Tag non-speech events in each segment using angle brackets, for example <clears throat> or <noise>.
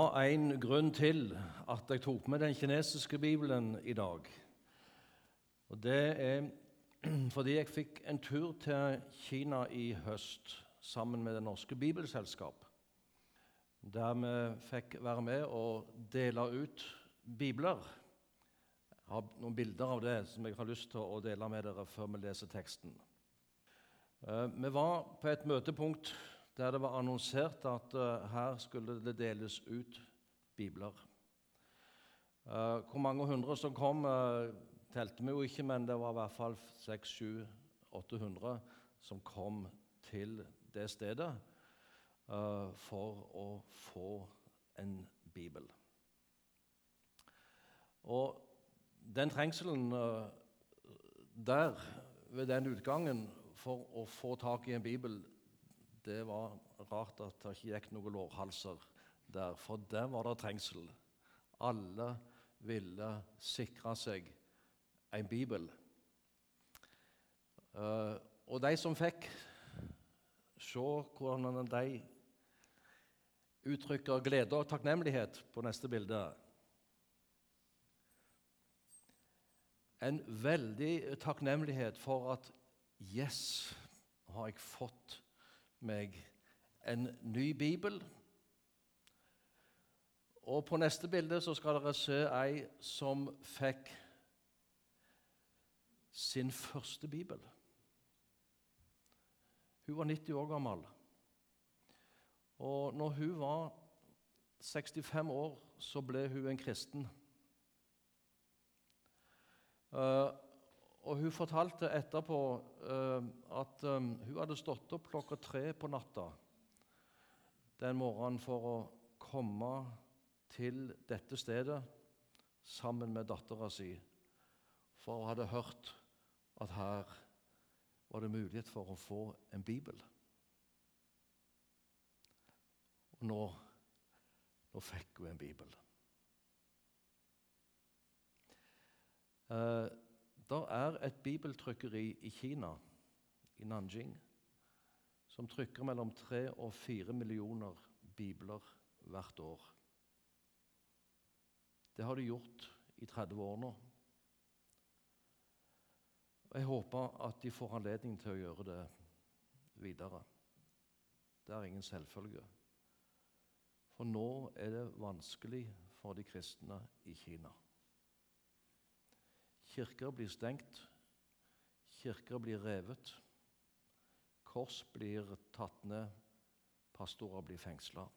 var en grunn til at jeg tok med den kinesiske bibelen i dag. Og Det er <clears throat> fordi jeg fikk en tur til Kina i høst sammen med Det norske bibelselskap. Der vi fikk være med og dele ut bibler. Jeg har noen bilder av det som jeg har lyst til å dele med dere før vi leser teksten. Eh, vi var på et møtepunkt der det var annonsert at uh, her skulle det deles ut bibler. Uh, hvor mange hundre som kom, uh, telte vi jo ikke, men det var i hvert fall 600-800 som kom til det stedet for å få en bibel. Og den trengselen der ved den utgangen for å få tak i en bibel det var rart at det ikke gikk noen lårhalser der, for der var det trengsel. Alle ville sikre seg en bibel. Uh, og de som fikk se hvordan de uttrykker glede og takknemlighet på neste bilde En veldig takknemlighet for at Yes, har jeg fått meg en ny bibel. Og På neste bilde så skal dere se ei som fikk sin første bibel. Hun var 90 år gammel. Og når hun var 65 år, så ble hun en kristen. Uh, og Hun fortalte etterpå uh, at um, hun hadde stått opp klokka tre på natta den morgenen for å komme til dette stedet sammen med dattera si, for hun hadde hørt at her var det mulighet for å få en bibel. Og nå, nå fikk hun en bibel. Uh, det er et bibeltrykkeri i Kina, i Nanjing, som trykker mellom tre og fire millioner bibler hvert år. Det har de gjort i 30 år nå. Jeg håper at de får anledning til å gjøre det videre. Det er ingen selvfølge. For nå er det vanskelig for de kristne i Kina. Kirker blir stengt, kirker blir revet, kors blir tatt ned, pastorer blir fengsla.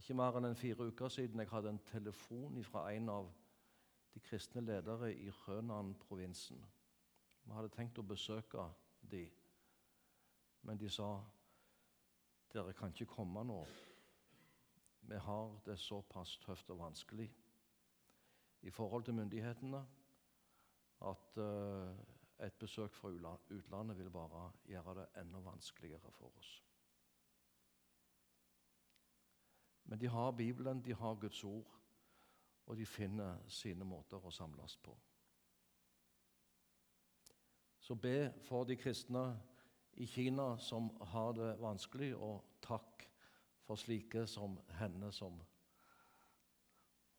Ikke mer enn fire uker siden jeg hadde en telefon fra en av de kristne ledere i Rønan-provinsen. Vi hadde tenkt å besøke de, men de sa dere kan ikke komme nå. Vi har det såpass tøft og vanskelig i forhold til myndighetene at uh, et besøk fra utlandet vil bare gjøre det enda vanskeligere for oss. Men de har Bibelen, de har Guds ord, og de finner sine måter å samles på. Så be for de kristne i Kina som har det vanskelig, og takk for slike som henne som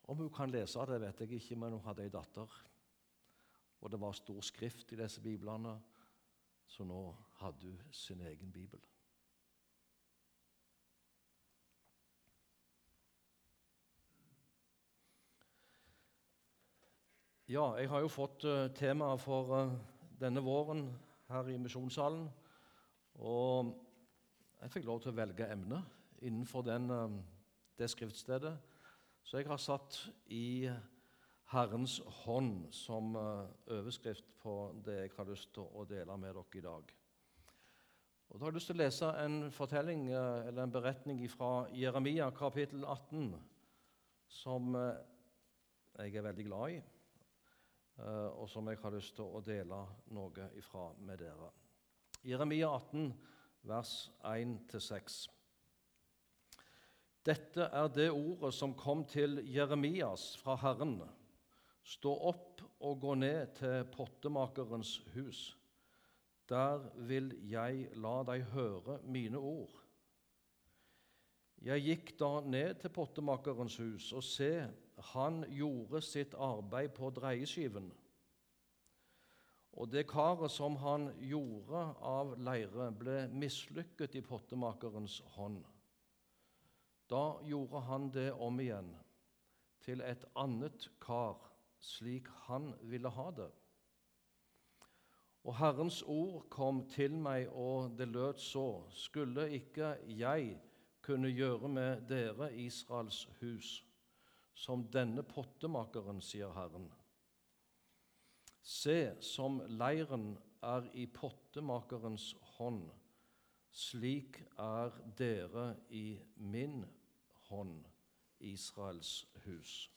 om hun kan lese det, vet jeg ikke, men hun hadde ei datter. Og det var stor skrift i disse biblene, så nå hadde hun sin egen bibel. Ja, jeg har jo fått uh, temaet for uh, denne våren her i Misjonssalen. Og jeg fikk lov til å velge emne innenfor den, uh, det skriftstedet. Så jeg har satt i Herrens hånd som eh, overskrift på det jeg har lyst til å dele med dere i dag. Og Da har jeg lyst til å lese en fortelling, eh, eller en beretning fra Jeremia kapittel 18, som eh, jeg er veldig glad i, og som jeg har lyst til å dele noe ifra med dere. Jeremia 18, vers 1-6. Dette er det ordet som kom til Jeremias fra Herren. Stå opp og gå ned til pottemakerens hus. Der vil jeg la deg høre mine ord. Jeg gikk da ned til pottemakerens hus, og se, han gjorde sitt arbeid på dreieskiven. Og det karet som han gjorde av leire, ble mislykket i pottemakerens hånd. Da gjorde han det om igjen, til et annet kar, slik han ville ha det. Og Herrens ord kom til meg, og det lød så:" Skulle ikke jeg kunne gjøre med dere, Israels hus, som denne pottemakeren, sier Herren. Se, som leiren er i pottemakerens hånd, slik er dere i min hånd, Israels hus.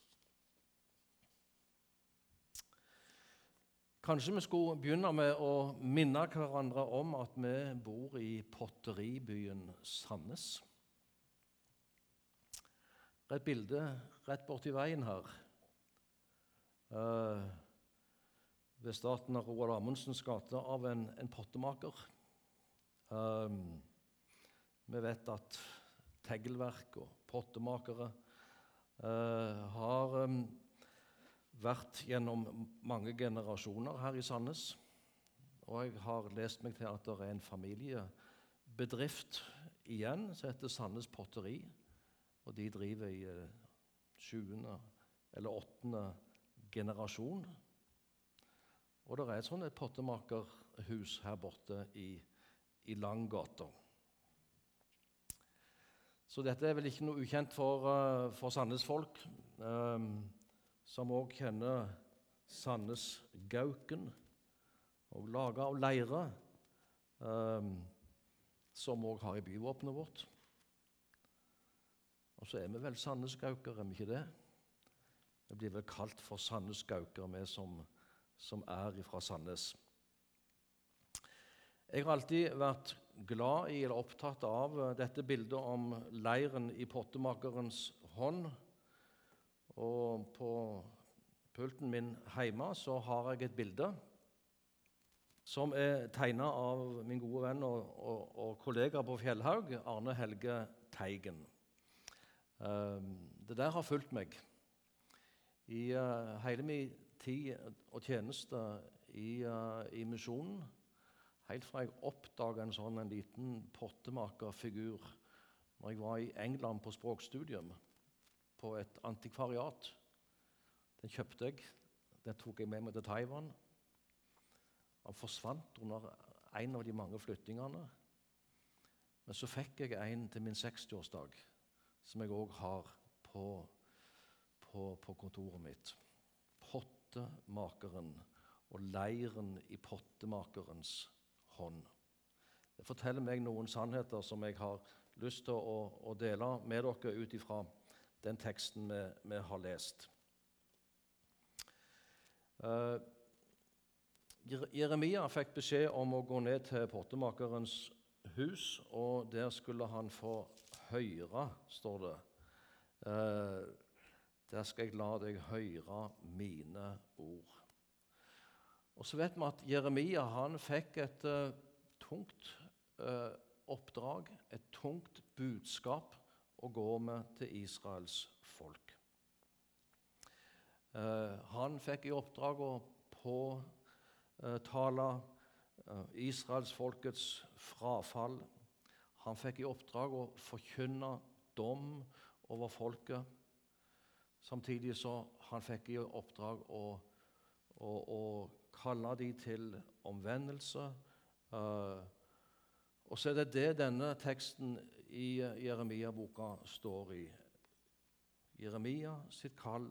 Kanskje vi skulle begynne med å minne hverandre om at vi bor i potteribyen Sandnes. Et bilde rett borti veien her. Uh, ved starten av Roald Amundsens gate av en, en pottemaker. Um, vi vet at teglverk og pottemakere uh, har um, vært gjennom mange generasjoner her i Sandnes. Og jeg har lest meg til at det er en familiebedrift igjen som heter Sandnes Potteri. Og de driver i eh, sjuende eller åttende generasjon. Og det er et sånt pottemakerhus her borte i, i Langgata. Så dette er vel ikke noe ukjent for, uh, for Sandnes folk. Um, som òg kjenner Sandnes Gauken, og laga av leire, um, som òg har i byvåpenet vårt. Og så er vi vel Sandnes-gaukere, er vi ikke det? Vi blir vel kalt for Sandnes-gaukere, vi som, som er fra Sandnes. Jeg har alltid vært glad i eller opptatt av dette bildet om leiren i pottemakerens hånd og på pulten min hjemme så har jeg et bilde som er tegna av min gode venn og, og, og, kollega på Fjellhaug, Arne Helge Teigen. Um, det der har fulgt meg i uh, hele min tid og tjeneste i, uh, i misjonen. Helt fra jeg oppdaga en sånn en liten pottemakerfigur når jeg var i England på språkstudium på et antikvariat. Den kjøpte jeg. Den tok jeg med meg til Taiwan. Han forsvant under en av de mange flyttingene. Men så fikk jeg en til min 60-årsdag, som jeg òg har på, på, på, kontoret mitt. Pottemakeren og leiren i pottemakerens hånd. Det forteller meg noen sannheter som jeg har lyst til å, å dele med dere ut ifra den teksten vi, vi har lest. Uh, Jeremia fikk beskjed om å gå ned til pottemakerens hus, og der skulle han få høre, står det. Uh, der skal jeg la deg høre mine ord. Og Så vet vi at Jeremia han fikk et uh, tungt uh, oppdrag, et tungt budskap å gå med til Israels folk. Uh, han fikk i oppdrag å påtale israelsfolkets frafall. Han fikk i oppdrag å forkynne dom over folket. Samtidig så han fikk i oppdrag å, å, å kalle de til omvendelse. Uh, og så er det det denne teksten i Jeremia-boka står i. Jeremia sitt kall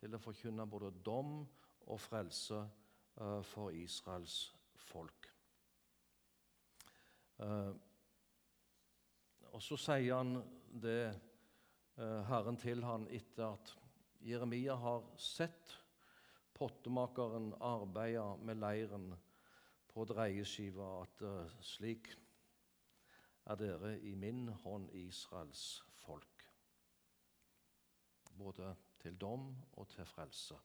til å forkynne både dom og frelse uh, for Israels folk. Uh, og så sier han det Herren til han etter at Jeremia har sett pottemakeren arbeida med leiren på dreieskiva, at slik er dere i min hånd, Israels folk, både til dom og til frelse.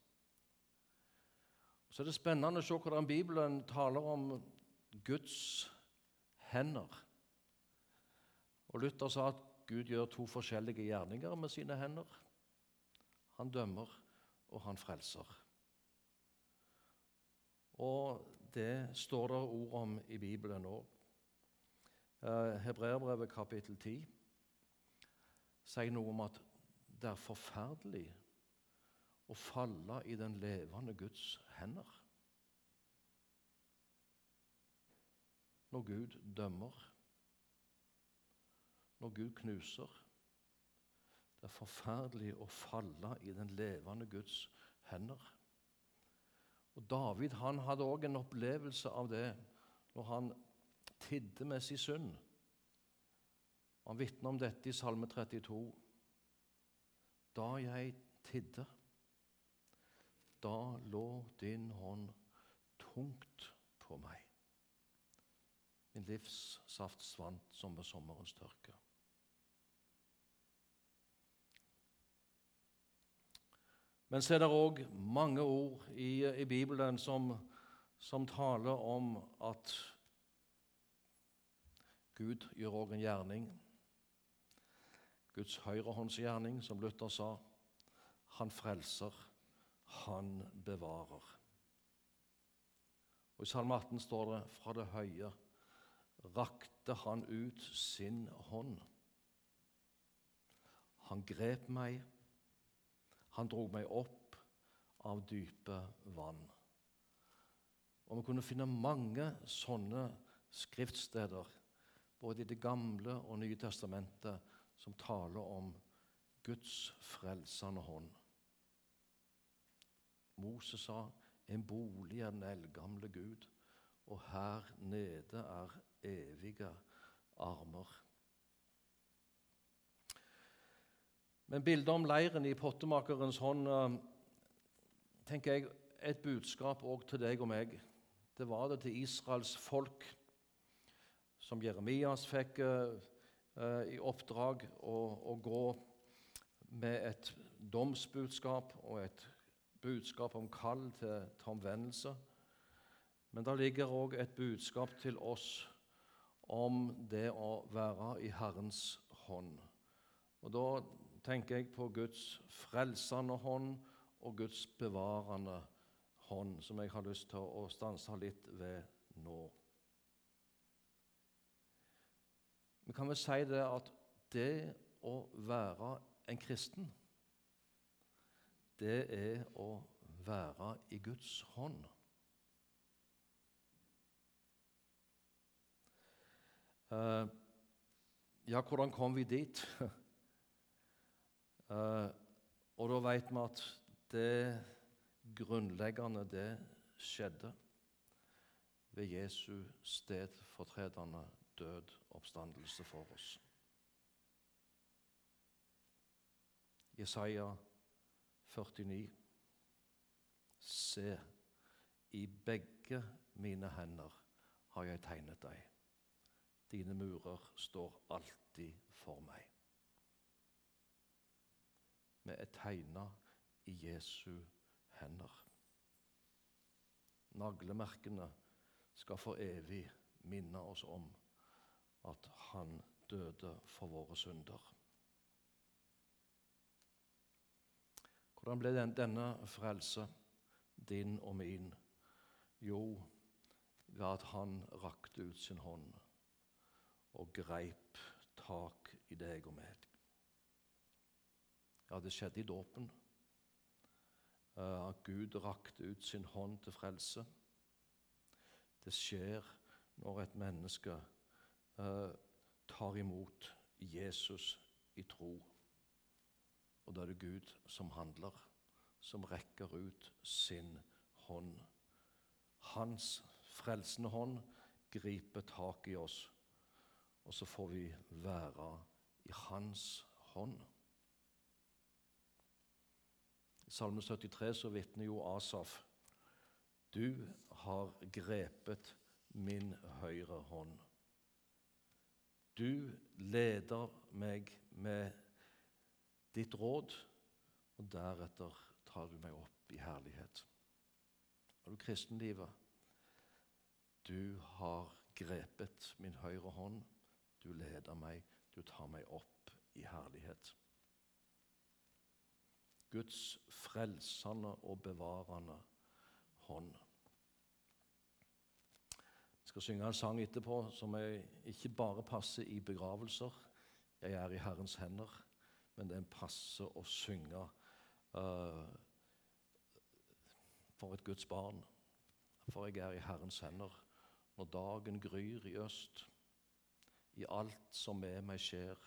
Så er det spennende å se hvordan Bibelen taler om Guds hender. Og Luther sa at Gud gjør to forskjellige gjerninger med sine hender. Han dømmer, og han frelser. Og det står det ord om i Bibelen òg. Eh, Hebreerbrevet kapittel 10 sier noe om at det er forferdelig å falle i den levende Guds hender. Når Gud dømmer, når Gud knuser. Det er forferdelig å falle i den levende Guds hender. Og David han hadde òg en opplevelse av det når han tidde med sin synd. Han vitner om dette i Salme 32. Da jeg tidde, da lå din hånd tungt på meg. Min livs saft svant som ved sommerens tørke. Men så er det òg mange ord i, i Bibelen som, som, taler om at Gud gjør òg en gjerning. Guds høyrehåndsgjerning, som Luther sa. Han frelser, han bevarer. Og I Salme 18 står det fra det høye rakte han ut sin hånd. Han grep meg han drog meg opp av dype vann. Og Vi kunne finne mange sånne skriftsteder, både i Det gamle og Nye testamentet, som taler om Guds frelsende hånd. Moses sa en bolig er den eldgamle Gud, og her nede er evige armer. Men bildet om leiren i pottemakerens hånd eh, tenker jeg et budskap òg til deg og meg. Det var det til Israels folk, som Jeremias fikk uh, i oppdrag å, å, gå med et domsbudskap og et budskap om kall til, til omvendelse. Men det ligger òg et budskap til oss om det å være i Herrens hånd. Og Da tenker jeg på Guds frelsende hånd og Guds bevarende hånd, som jeg har lyst til å stanse litt ved nå. Vi kan vel si det at det å være en kristen, det er å være i Guds hånd. Uh, ja, hvordan kom vi dit? <laughs> Uh, og da vet vi at det grunnleggende, det skjedde ved Jesu stedfortredende død oppstandelse for oss. Jesaja 49. Se, i begge mine hender har jeg tegnet deg. Dine murer står alltid for meg. Vi er tegna i Jesu hender. Naglemerkene skal for evig minne oss om at han døde for våre synder. Hvordan ble denne frelse din og min? Jo, ved at han rakte ut sin hånd og greip tak i deg og meg. Ja, det skjedde i dåpen. Eh, at Gud rakte ut sin hånd til frelse. Det skjer når et menneske uh, tar imot Jesus i tro. Og da er det Gud som handler, som rekker ut sin hånd. Hans frelsende hånd griper tak i oss, og så får vi være i hans hånd. Salme 73 så vitner jo Asaf Du har grepet min høyre hånd. Du leder meg med ditt råd, og deretter tar du meg opp i herlighet. Har du kristenlivet? Du har grepet min høyre hånd. Du leder meg, du tar meg opp i herlighet. Guds frelsende og bevarende hånd. Jeg skal synge en sang etterpå som ikke bare passer i begravelser. Jeg er i Herrens hender, men den passer å synge uh, for et Guds barn. For jeg er i Herrens hender når dagen gryr i øst, i alt som med meg skjer.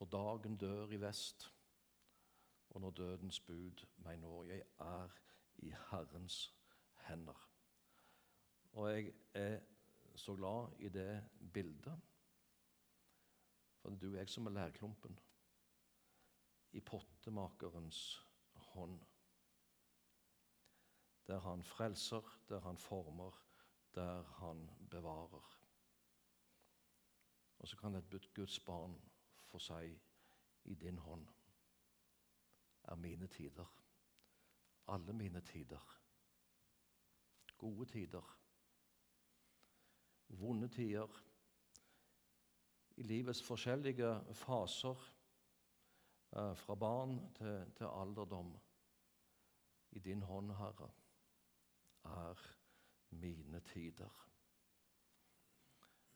Når dagen dør i vest, og når dødens bud meg når. Jeg er i Herrens hender. Og jeg er så glad i det bildet, for det er og jeg som er lærklumpen i pottemakerens hånd. Der han frelser, der han former, der han bevarer. Og så kan et Guds barn få si i din hånd er mine tider. Alle mine tider. Gode tider. Vonde tider. I livets forskjellige faser, eh, fra barn til, til alderdom. I din hånd, Herre, er mine tider.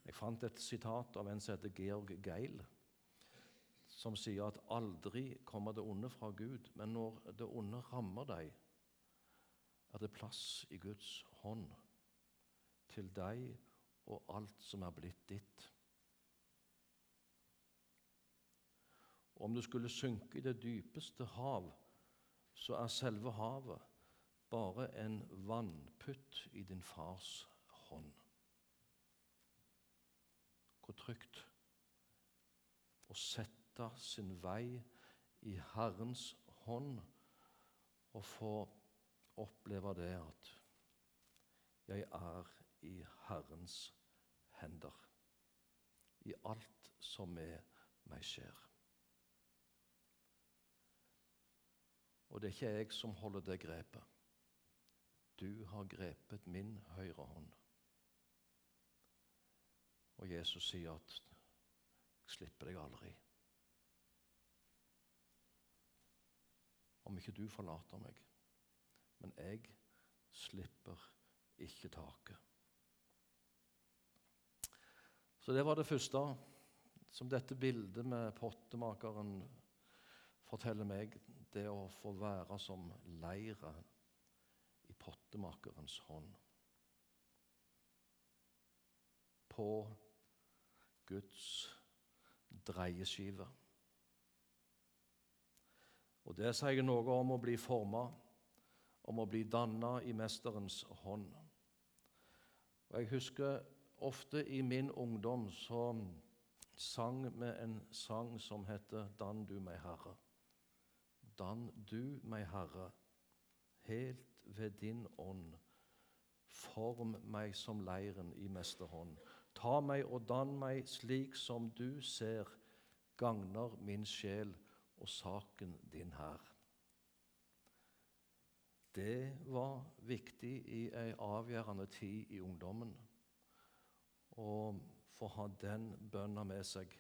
Jeg fant et sitat av en som heter Georg Geil, som sier at aldri kommer det onde fra Gud, men når det onde rammer deg, er det plass i Guds hånd til deg og alt som er blitt ditt. Og om du skulle synke i det dypeste hav, så er selve havet bare en vannputt i din fars hånd. Hvor trygt å sette sin vei i Herrens hånd og få oppleve det at jeg er i Herrens hender i alt som med meg skjer. Og det er ikke jeg som holder det grepet. Du har grepet min høyre hånd. Og Jesus sier at 'jeg slipper deg aldri'. Om ikke du forlater meg, men jeg slipper ikke taket. Så det var det første som dette bildet med pottemakeren forteller meg. Det å få være som leire i pottemakerens hånd. På Guds dreieskive. Og Det sier noe om å bli forma, om å bli danna i Mesterens hånd. Og Jeg husker ofte i min ungdom så sang vi en sang som heter 'Dan du meg, Herre'. Dan du meg, Herre, helt ved din ånd. Form meg som leiren i mesterhånd. Ta meg og dann meg slik som du ser gagner min sjel og saken din her. Det var viktig i ei avgjørende tid i ungdommen å få ha den bønna med seg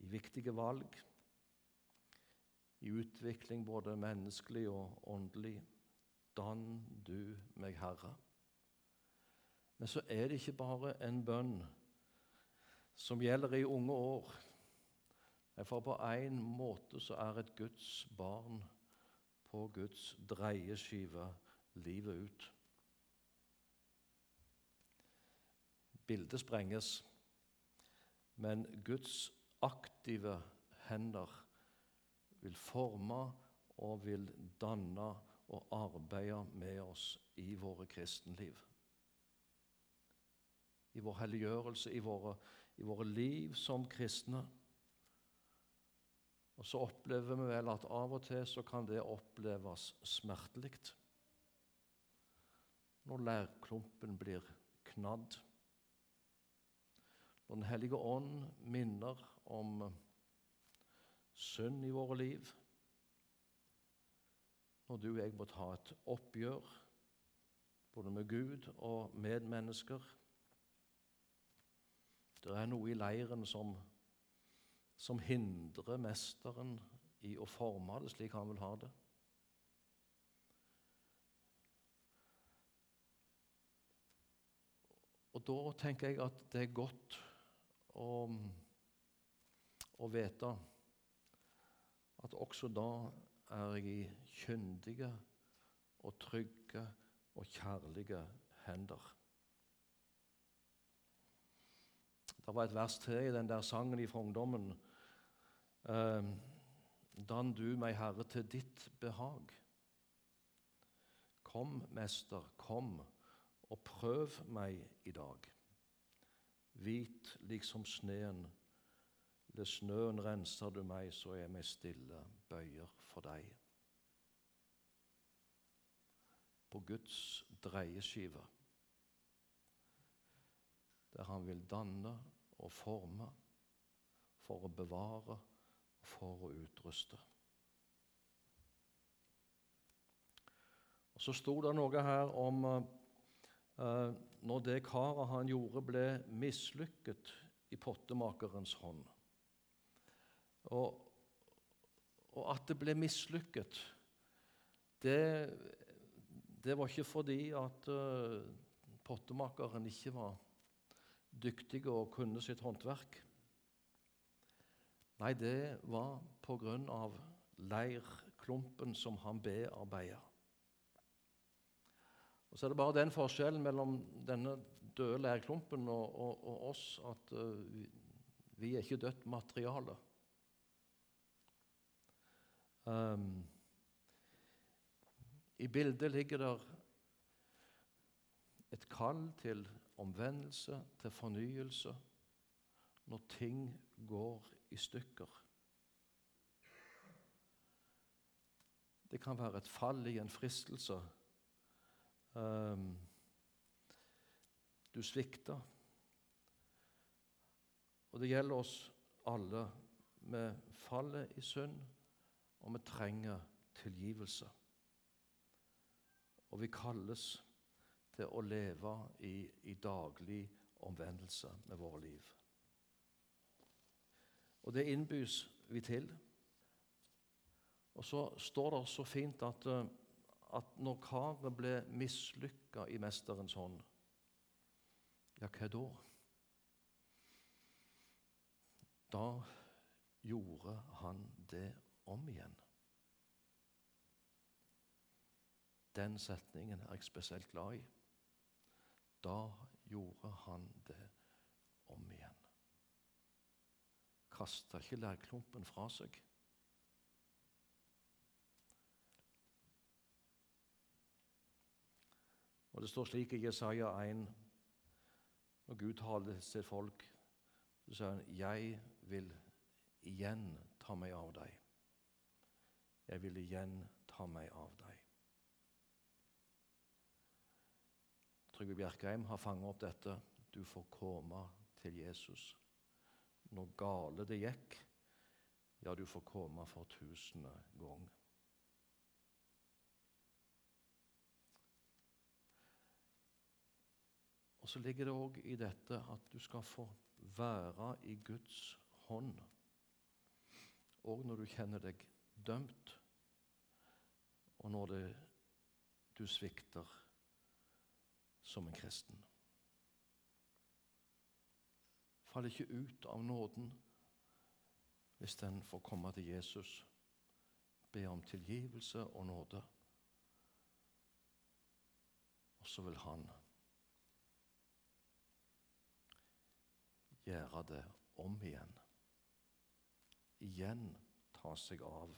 i viktige valg i utvikling både menneskelig og åndelig. Dan du meg, Herre. Men så er det ikke bare en bønn som gjelder i unge år. For på en måte så er et Guds barn på Guds dreieskive livet ut. Bildet sprenges, men Guds aktive hender vil forme og vil danne og arbeide med oss i våre kristenliv. I vår helliggjørelse, i våre, i våre liv som kristne. Og så opplever vi vel at av og til så kan det oppleves smertelig. Når lærklumpen blir knadd. Når Den hellige ånd minner om synd i våre liv. Når du og jeg må ta et oppgjør både med Gud og medmennesker. Det er noe i leiren som som hindrer mesteren i å forme det slik han vil ha det. Og da tenker jeg at det er godt å, å vite at også da er jeg i kyndige og trygge og kjærlige hender. Det var et vers til i den der sangen fra ungdommen. Eh, Dan du meg, Herre, til ditt behag. Kom, Mester, kom og prøv meg i dag. Hvit liksom sneen, ved snøen renser du meg, så jeg meg stille bøyer for deg. På Guds dreieskive, der Han vil danne og forme for å bevare for å utruste. Og Så sto det noe her om eh, når det karet han gjorde, ble mislykket i pottemakerens hånd. Og, og at det ble mislykket, det, det, var ikke fordi at uh, pottemakeren ikke var dyktig og kunne sitt håndverk. Nei, det var på grunn av leirklumpen som han bearbeida. Og Så er det bare den forskjellen mellom denne døde leirklumpen og, og, og oss at uh, vi, vi, er ikke dødt materiale. Um, I bildet ligger der et kall til omvendelse, til fornyelse, når ting går i stykker. Det kan være et fall i en fristelse Um, du svikter. Og det gjelder oss alle. Vi faller i synd, og vi trenger tilgivelse. Og vi kalles til å leve i, i daglig omvendelse med våre liv. Og det innbys vi til. Og så står det så fint at uh, at når karet ble mislykka i mesterens hånd, ja, hva da? Da gjorde han det om igjen. Den setningen er jeg spesielt glad i. Da gjorde han det om igjen. Kasta ikke lærklumpen fra seg. Og Det står slik i Jesaja 1, når Gud taler til folk, så sier han, 'Jeg vil igjen ta meg av deg'. Jeg vil igjen ta meg av deg. Trygve Bjerkreim har fanget opp dette. Du får komme til Jesus. Når gale det gikk, ja, du får komme for tusende gang. Og så ligger det òg i dette at du skal få være i Guds hånd. Og når du kjenner deg dømt, og når det, du svikter som en kristen. Fall ikke ut av nåden hvis den får komme til Jesus, be om tilgivelse og nåde. Og så vil han gjøre det om igjen. Igjen ta seg av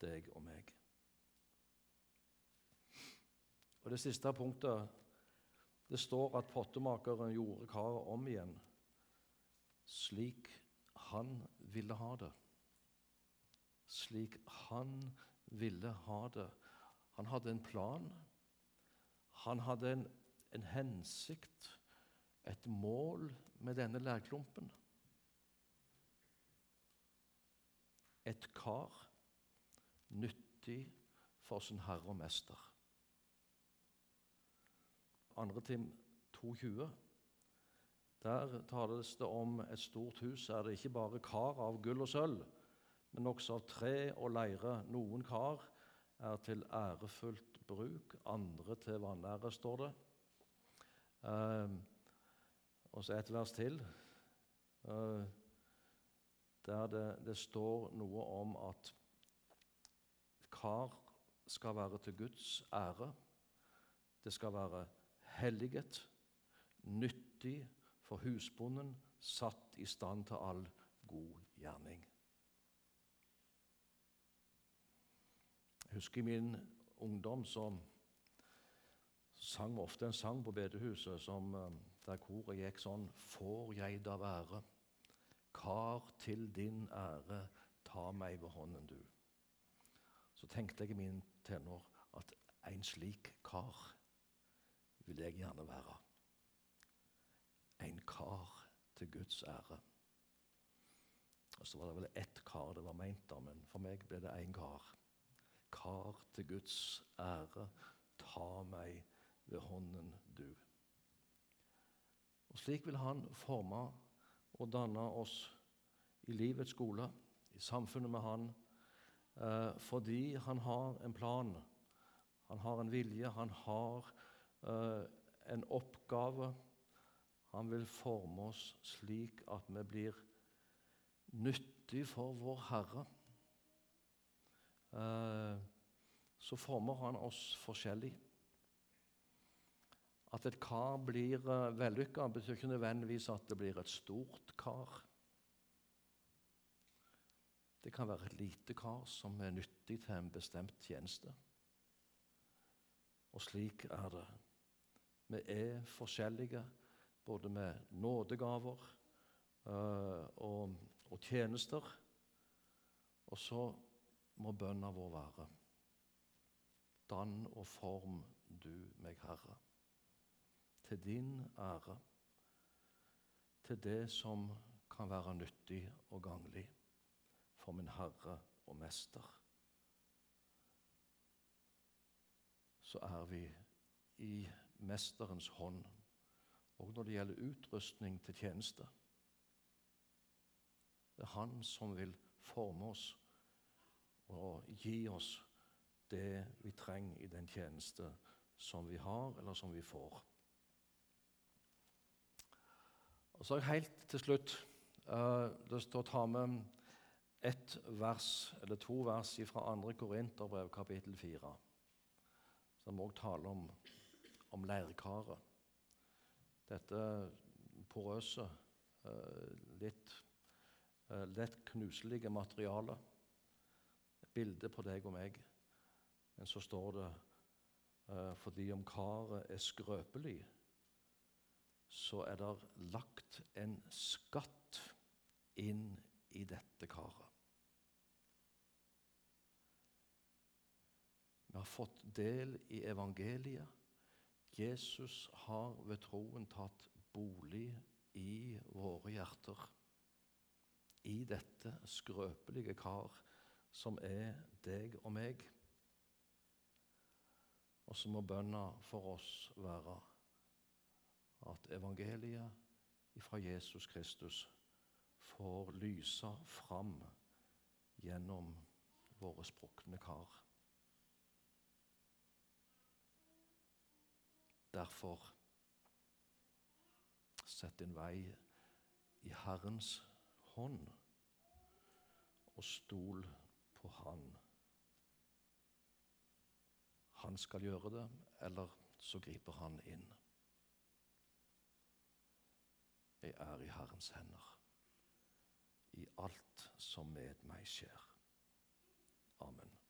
deg og meg. Og Det siste punktet det står at pottemakeren gjorde karet om igjen slik han ville ha det. Slik han ville ha det. Han hadde en plan. Han hadde en, en hensikt, et mål med denne lærklumpen. Et kar nyttig for sin herre og mester. Andre Tim 2,20. Der tales det om et stort hus. Er det ikke bare kar av gull og sølv, men også av tre og leire. Noen kar er til ærefullt bruk, andre til vanære, står det. Eh, og så et vers til, eh, der det, det står noe om at kar skal være til Guds ære. Det skal være helliget, nyttig for husbonden, satt i stand til all god gjerning. Jeg husker i min ungdom så sang vi ofte en sang på bedehuset som, eh, der koret gikk sånn Får jeg da være, kar til din ære, ta meg ved hånden, du. Så tenkte jeg i min tenår at en slik kar vil jeg gjerne være. En kar til Guds ære. Og Så var det vel ett kar det var meint da, men for meg ble det én kar. Kar til Guds ære, ta meg ved hånden, du. Og Slik vil Han forme og danne oss i livets skole, i samfunnet med Han, eh, fordi Han har en plan, Han har en vilje, Han har Eh, en oppgave. Han vil forme oss slik at vi blir nyttig for vår Herre. Eh, så former han oss forskjellig. At et kar blir eh, vellykka, betyr ikke nødvendigvis at det blir et stort kar. Det kan være et lite kar som er nyttig til en bestemt tjeneste. Og slik er det. Vi er forskjellige, både med nådegaver uh, og, og, tjenester. Og så må bønna vår være Dann og form du meg, Herre, til din ære, til det som kan være nyttig og ganglig for min Herre og Mester. Så er vi i Mesterens hånd, og når det gjelder utrustning til tjeneste. Det er Han som vil forme oss og gi oss det vi trenger i den tjeneste som vi har, eller som vi får. Og så Helt til slutt uh, det står å ta med ett vers, eller to vers fra 2. Korinterbrev, kapittel 4, som også taler om om leirkaret. Dette porøse, eh, litt eh, lett knuselige materialet. Et bilde på deg og meg. Men så står det eh, fordi om karet er skrøpelig, så er det lagt en skatt inn i dette karet. Vi har fått del i evangeliet. Jesus har ved troen tatt bolig i våre hjerter, i dette skrøpelige kar som er deg og meg. Og så må bønna for oss være at evangeliet fra Jesus Kristus får lyse fram gjennom våre sprukne kar. Derfor sett din vei i Herrens hånd, og stol på Han. Han skal gjøre det, eller så griper han inn. Jeg er i Herrens hender i alt som med meg skjer. Amen.